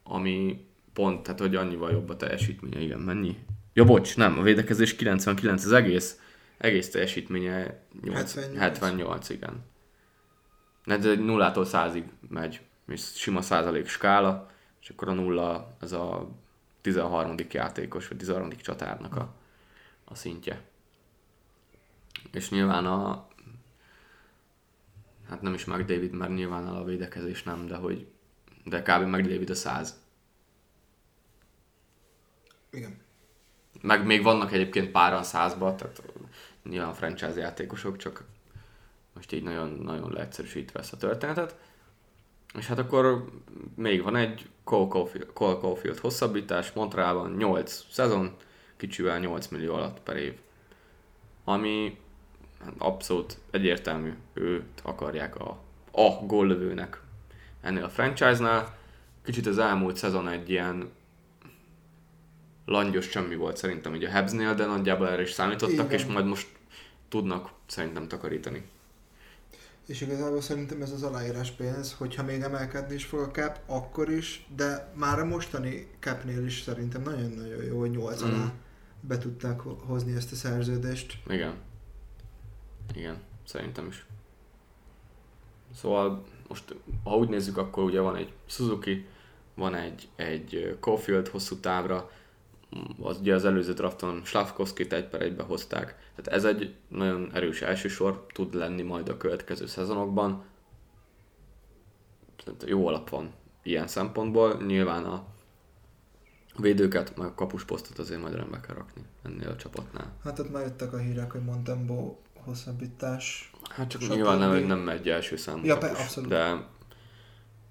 ami pont, tehát hogy annyival jobb a teljesítménye, igen, mennyi? Ja, bocs, nem, a védekezés 99, az egész, egész teljesítménye 8, 78. 78, igen. Ez egy nullától százig megy, és sima százalék skála, és akkor a nulla az a 13. játékos, vagy 13. csatárnak a, a szintje. És nyilván a hát nem is meg David, mert nyilván a védekezés nem, de hogy de kb. meg David a 100. Igen. Meg még vannak egyébként páran százba, tehát nyilván franchise játékosok, csak most így nagyon, nagyon leegyszerűsítve ezt a történetet. És hát akkor még van egy Cole Caulfield, Cole Caulfield hosszabbítás, Montrealban 8 szezon, kicsivel 8 millió alatt per év. Ami abszolút egyértelmű, őt akarják a, a góllövőnek ennél a franchise-nál. Kicsit az elmúlt szezon egy ilyen langyos semmi volt szerintem így a Habsnél, de nagyjából erre is számítottak, Igen. és majd most tudnak szerintem takarítani. És igazából szerintem ez az aláírás pénz, hogyha még emelkedni is fog a cap, akkor is, de már a mostani capnél is szerintem nagyon-nagyon jó, hogy 8 alá Mm. be tudták ho- hozni ezt a szerződést. Igen. Igen, szerintem is. Szóval most, ha úgy nézzük, akkor ugye van egy Suzuki, van egy, egy Caulfield hosszú távra, az ugye az előző drafton Slavkovskit egy per egybe hozták. Tehát ez egy nagyon erős elsősor tud lenni majd a következő szezonokban. Tehát jó alap van ilyen szempontból. Nyilván a védőket, meg a kapusposztot azért majd rendbe kell rakni ennél a csapatnál. Hát ott már jöttek a hírek, hogy Montembo hosszabbítás. Hát csak Stb. nyilván nem, nem megy első számú Ja, kapus, abszolút. de,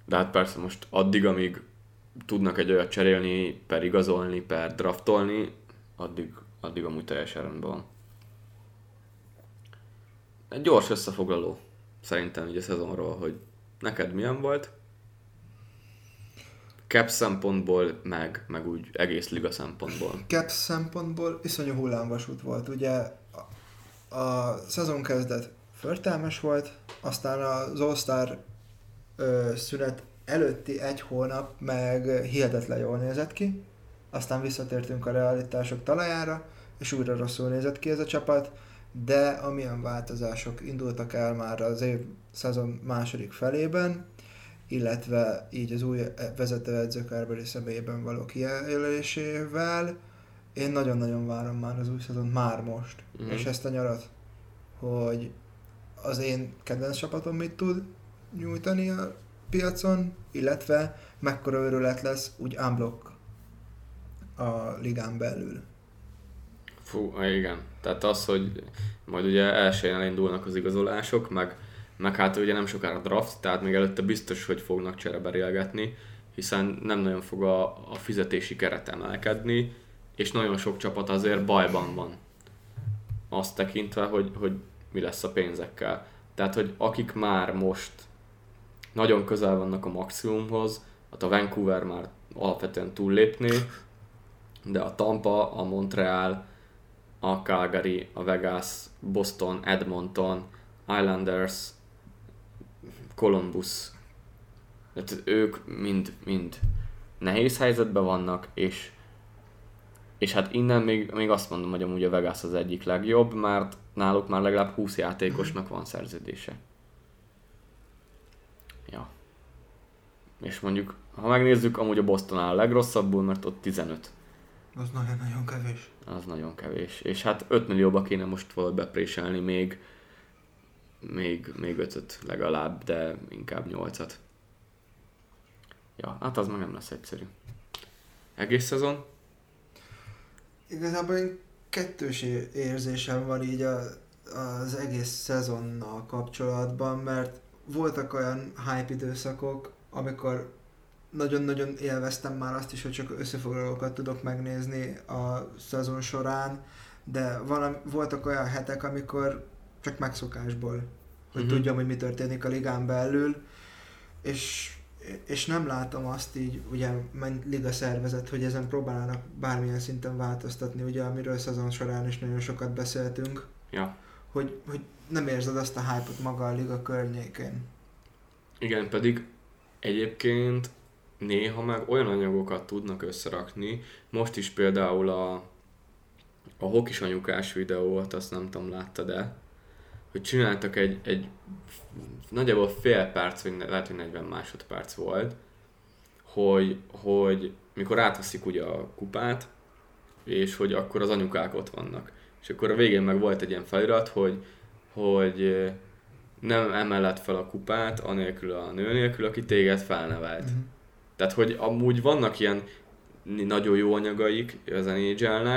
de hát persze most addig, amíg tudnak egy olyat cserélni, per igazolni, per draftolni, addig, addig amúgy teljesen rendben van. Egy gyors összefoglaló szerintem így a szezonról, hogy neked milyen volt, cap szempontból, meg, meg úgy egész liga szempontból. Cap szempontból iszonyú hullámvasút volt. Ugye a, szezon kezdet förtelmes volt, aztán az All-Star szünet előtti egy hónap meg hihetetlen jól nézett ki, aztán visszatértünk a realitások talajára, és újra rosszul nézett ki ez a csapat, de amilyen változások indultak el már az év szezon második felében, illetve így az új vezetőedző Carberry személyében való kijelölésével, én nagyon-nagyon várom már az új szezon, már most, mm-hmm. és ezt a nyarat, hogy az én kedvenc csapatom mit tud nyújtani a piacon, illetve mekkora őrület lesz úgy unblock a ligán belül. Fú, igen. Tehát az, hogy majd ugye elsőjén elindulnak az igazolások, meg, meg hát ugye nem sokára draft, tehát még előtte biztos, hogy fognak csereberélgetni, hiszen nem nagyon fog a, a fizetési keret emelkedni, és nagyon sok csapat azért bajban van. Azt tekintve, hogy, hogy mi lesz a pénzekkel. Tehát, hogy akik már most nagyon közel vannak a maximumhoz, hát a Vancouver már alapvetően túllépné, de a Tampa, a Montreal, a Calgary, a Vegas, Boston, Edmonton, Islanders, Columbus, tehát ők mind, mind nehéz helyzetben vannak, és, és hát innen még, még azt mondom, hogy amúgy a Vegas az egyik legjobb, mert náluk már legalább 20 játékosnak van szerződése. Ja. És mondjuk, ha megnézzük, amúgy a Boston áll a legrosszabbul, mert ott 15 Az nagyon-nagyon kevés. az nagyon kevés. És hát 5 millióba kéne most valahogy bepréselni még, még, még 5 legalább, de inkább 8-at. Ja, hát az meg nem lesz egyszerű. Egész szezon? Igazából én kettős érzésem van így a, az egész szezonnal kapcsolatban, mert voltak olyan hype időszakok, amikor nagyon-nagyon élveztem már azt is, hogy csak összefoglalókat tudok megnézni a szezon során, de valami, voltak olyan hetek, amikor csak megszokásból, hogy uh-huh. tudjam, hogy mi történik a ligán belül, és, és nem látom azt így, ugye, mint liga szervezet, hogy ezen próbálnának bármilyen szinten változtatni, ugye, amiről szezon során is nagyon sokat beszéltünk, Ja. hogy, hogy nem érzed azt a hype-ot maga a liga környékén. Igen, pedig egyébként néha meg olyan anyagokat tudnak összerakni. Most is például a, a hokis anyukás videót, azt nem tudom, láttad-e, hogy csináltak egy, egy nagyjából fél perc, vagy lehet, hogy 40 másodperc volt, hogy, hogy mikor átveszik ugye a kupát, és hogy akkor az anyukák ott vannak. És akkor a végén meg volt egy ilyen felirat, hogy, hogy nem emeled fel a kupát, anélkül a nő nélkül, aki téged felnevelt. Uh-huh. Tehát, hogy amúgy vannak ilyen nagyon jó anyagaik az nhl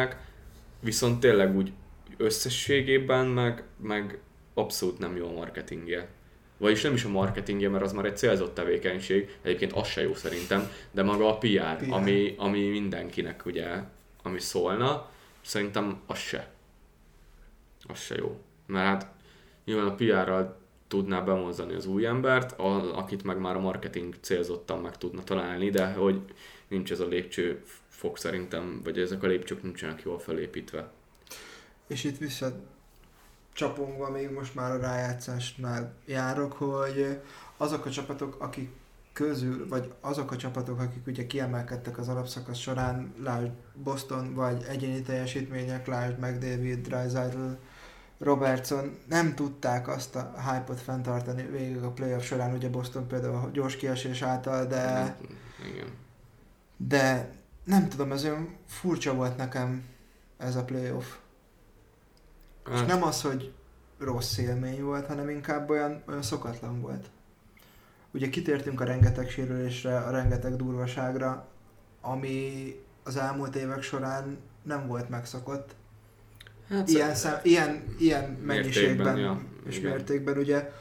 viszont tényleg úgy összességében meg, meg abszolút nem jó a marketingje. Vagyis nem is a marketingje, mert az már egy célzott tevékenység, egyébként az se jó szerintem, de maga a PR, PR. Ami, ami mindenkinek ugye, ami szólna, szerintem az se. Az se jó. Mert hát nyilván a PR-ral tudná bemozdani az új embert, a, akit meg már a marketing célzottan meg tudna találni, de hogy nincs ez a lépcső fog szerintem, vagy ezek a lépcsők nincsenek jól felépítve. És itt vissza csapongva még most már a rájátszásnál járok, hogy azok a csapatok, akik közül, vagy azok a csapatok, akik ugye kiemelkedtek az alapszakasz során, lásd Boston, vagy egyéni teljesítmények, lásd McDavid, Drysdale, Robertson, nem tudták azt a hype-ot fenntartani végig a playoff során, ugye Boston például a gyors kiesés által, de Igen. de nem tudom, ez olyan furcsa volt nekem ez a playoff. Hát. És nem az, hogy rossz élmény volt, hanem inkább olyan, olyan szokatlan volt. Ugye kitértünk a rengeteg sérülésre, a rengeteg durvaságra, ami az elmúlt évek során nem volt megszokott. Hát ilyen, szem, ilyen, ilyen mennyiségben ja, és igen. mértékben ugye,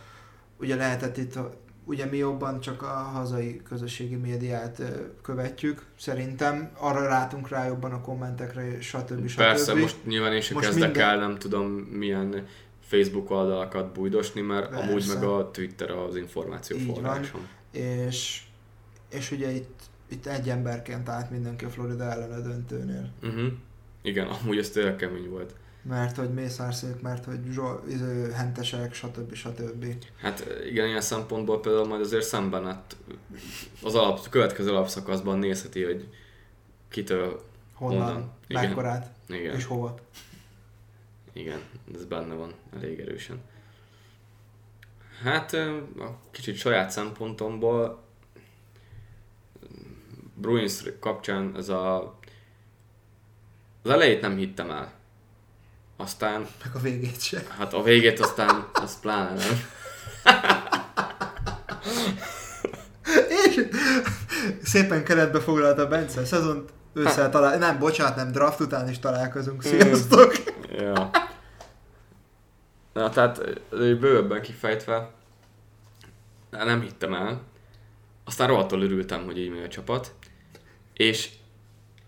ugye lehetett itt, ugye mi jobban csak a hazai közösségi médiát követjük, szerintem arra rátunk rá jobban a kommentekre, stb. stb. Persze, most nyilván én sem most kezdek minden... el, nem tudom milyen Facebook oldalakat bújdosni, mert Persze. amúgy meg a Twitter az információ forrásom. És, és ugye itt, itt egy emberként állt mindenki a Florida ellen a döntőnél. Uh-huh. Igen, amúgy ez tényleg kemény volt. Mert hogy mészárszék, mert hogy zsol, izé, hentesek, stb. stb. Hát igen, ilyen szempontból például majd azért szemben hát az alap, következő alapszakaszban nézheti, hogy kitől honnan, honnan. mekkorát igen. és hova. Igen, ez benne van elég erősen. Hát a kicsit saját szempontomból Bruins kapcsán ez a az elejét nem hittem el. Aztán... Meg a végét sem. Hát a végét aztán, az pláne nem. És szépen keretbe foglalta Bence, szezont ősszel talál... Nem, bocsánat, nem, draft után is találkozunk. Sziasztok! ja. Na, tehát bővebben kifejtve, nem hittem el. Aztán rohadtól örültem, hogy így megy a csapat. És,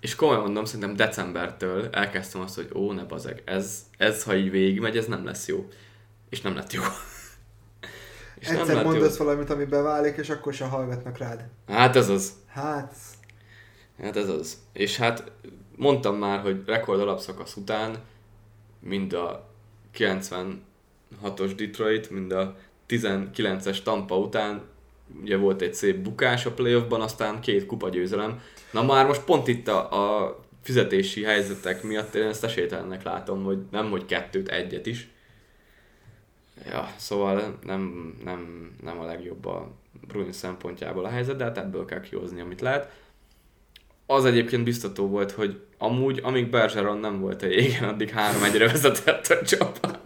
és komolyan mondom, szerintem decembertől elkezdtem azt, hogy ó, ne bazeg, ez, ez ha így végigmegy, ez nem lesz jó. És nem lett jó. *laughs* és Egyszer nem mondasz jó. valamit, ami beválik, és akkor se hallgatnak rád. Hát ez az. Hát... Hát ez az. És hát mondtam már, hogy rekord alapszakasz után mind a 96-os Detroit, mind a 19-es Tampa után ugye volt egy szép bukás a playoffban, aztán két kupa győzelem. Na már most pont itt a, a fizetési helyzetek miatt én ezt esélytelennek látom, hogy nem, hogy kettőt, egyet is. Ja, szóval nem, nem, nem a legjobb a Bruins szempontjából a helyzet, de hát ebből kell kihozni, amit lehet. Az egyébként biztató volt, hogy amúgy, amíg Bergeron nem volt a jégen, addig három egyre vezetett a csapat.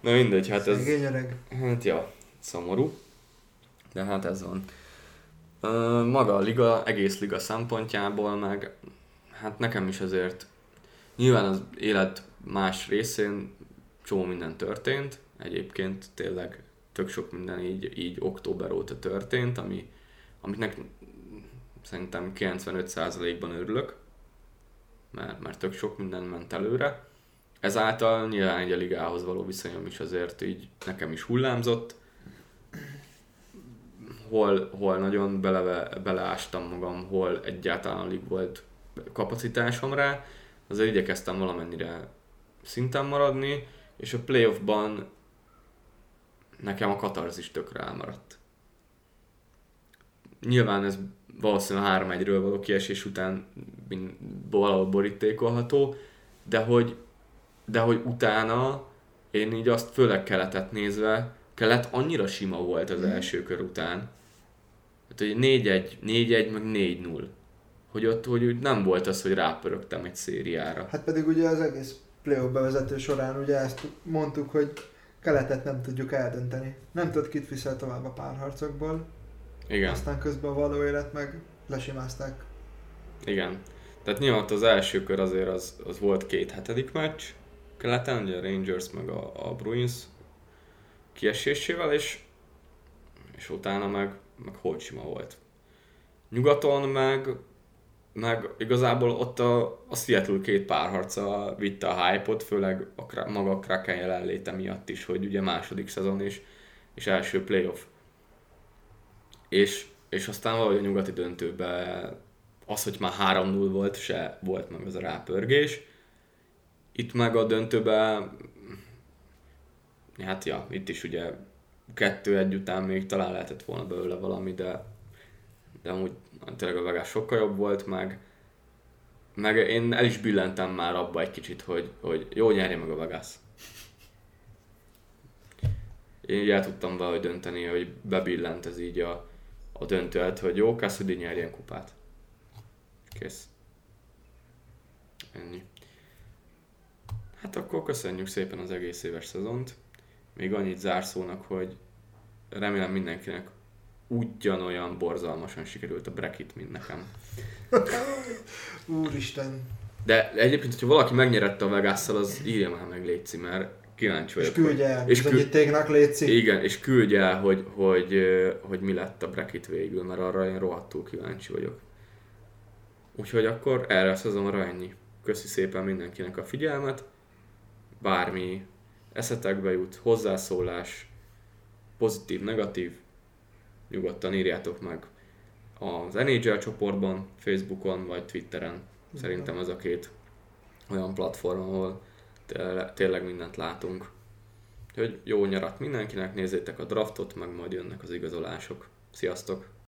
Na mindegy, hát ez... Hát ja, szomorú. De hát ez van. Maga a liga, egész liga szempontjából meg, hát nekem is azért nyilván az élet más részén csomó minden történt, egyébként tényleg tök sok minden így, így október óta történt, ami, aminek szerintem 95%-ban örülök, mert, mert tök sok minden ment előre. Ezáltal nyilván egy a ligához való viszonyom is azért így nekem is hullámzott. Hol, hol nagyon beleve, beleástam magam, hol egyáltalán alig volt kapacitásom rá. Azért igyekeztem valamennyire szinten maradni, és a playoffban nekem a katarzis tökre elmaradt. Nyilván ez valószínűleg 3-1-ről való kiesés után valahol borítékolható, de hogy, de hogy utána én így azt főleg keletet nézve, kelet annyira sima volt az első kör után, hát, hogy 4-1, 4-1, meg 4-0. Hogy ott hogy nem volt az, hogy rápörögtem egy szériára. Hát pedig ugye az egész playoff bevezető során ugye ezt mondtuk, hogy keletet nem tudjuk eldönteni. Nem tudod, kit viszel tovább a párharcokból. Igen. Aztán közben a való élet meg lesimázták. Igen. Tehát nyilván az első kör azért az, az volt két hetedik meccs keleten, ugye a Rangers meg a, a Bruins kiesésével, és, és utána meg, meg sima volt. Nyugaton meg, meg igazából ott a, a Seattle két párharca vitte a hype-ot, főleg a, maga a Kraken jelenléte miatt is, hogy ugye második szezon és, és első playoff. És, és aztán valahogy a nyugati döntőbe az, hogy már 3-0 volt, se volt meg az a rápörgés. Itt meg a döntőben, hát ja, itt is ugye kettő egy után még talán lehetett volna belőle valami, de, de amúgy tényleg a Vegas sokkal jobb volt, meg, meg én el is billentem már abba egy kicsit, hogy, hogy jó nyerje meg a Vegas. Én így el tudtam valahogy dönteni, hogy bebillent ez így a, a döntőt, hogy jó, Cassidy nyerjen kupát Kész. Ennyi. Hát akkor köszönjük szépen az egész éves szezont. Még annyit zárszónak, hogy remélem mindenkinek ugyanolyan borzalmasan sikerült a Brexit, mint nekem. *laughs* Úristen. De egyébként, hogyha valaki megnyerette a vegas az írja már meg Léci, mert kíváncsi vagyok. És küldje el, és bizonyítéknak Léci. Igen, és küldje el, hogy, hogy, hogy mi lett a Brexit végül, mert arra én rohadtul kíváncsi vagyok. Úgyhogy akkor erre a szezonra ennyi. Köszi szépen mindenkinek a figyelmet. Bármi eszetekbe jut, hozzászólás, pozitív, negatív, nyugodtan írjátok meg az NHL csoportban, Facebookon vagy Twitteren. Szerintem ez a két olyan platform, ahol tényleg mindent látunk. Úgyhogy jó nyarat mindenkinek, nézzétek a draftot, meg majd jönnek az igazolások. Sziasztok!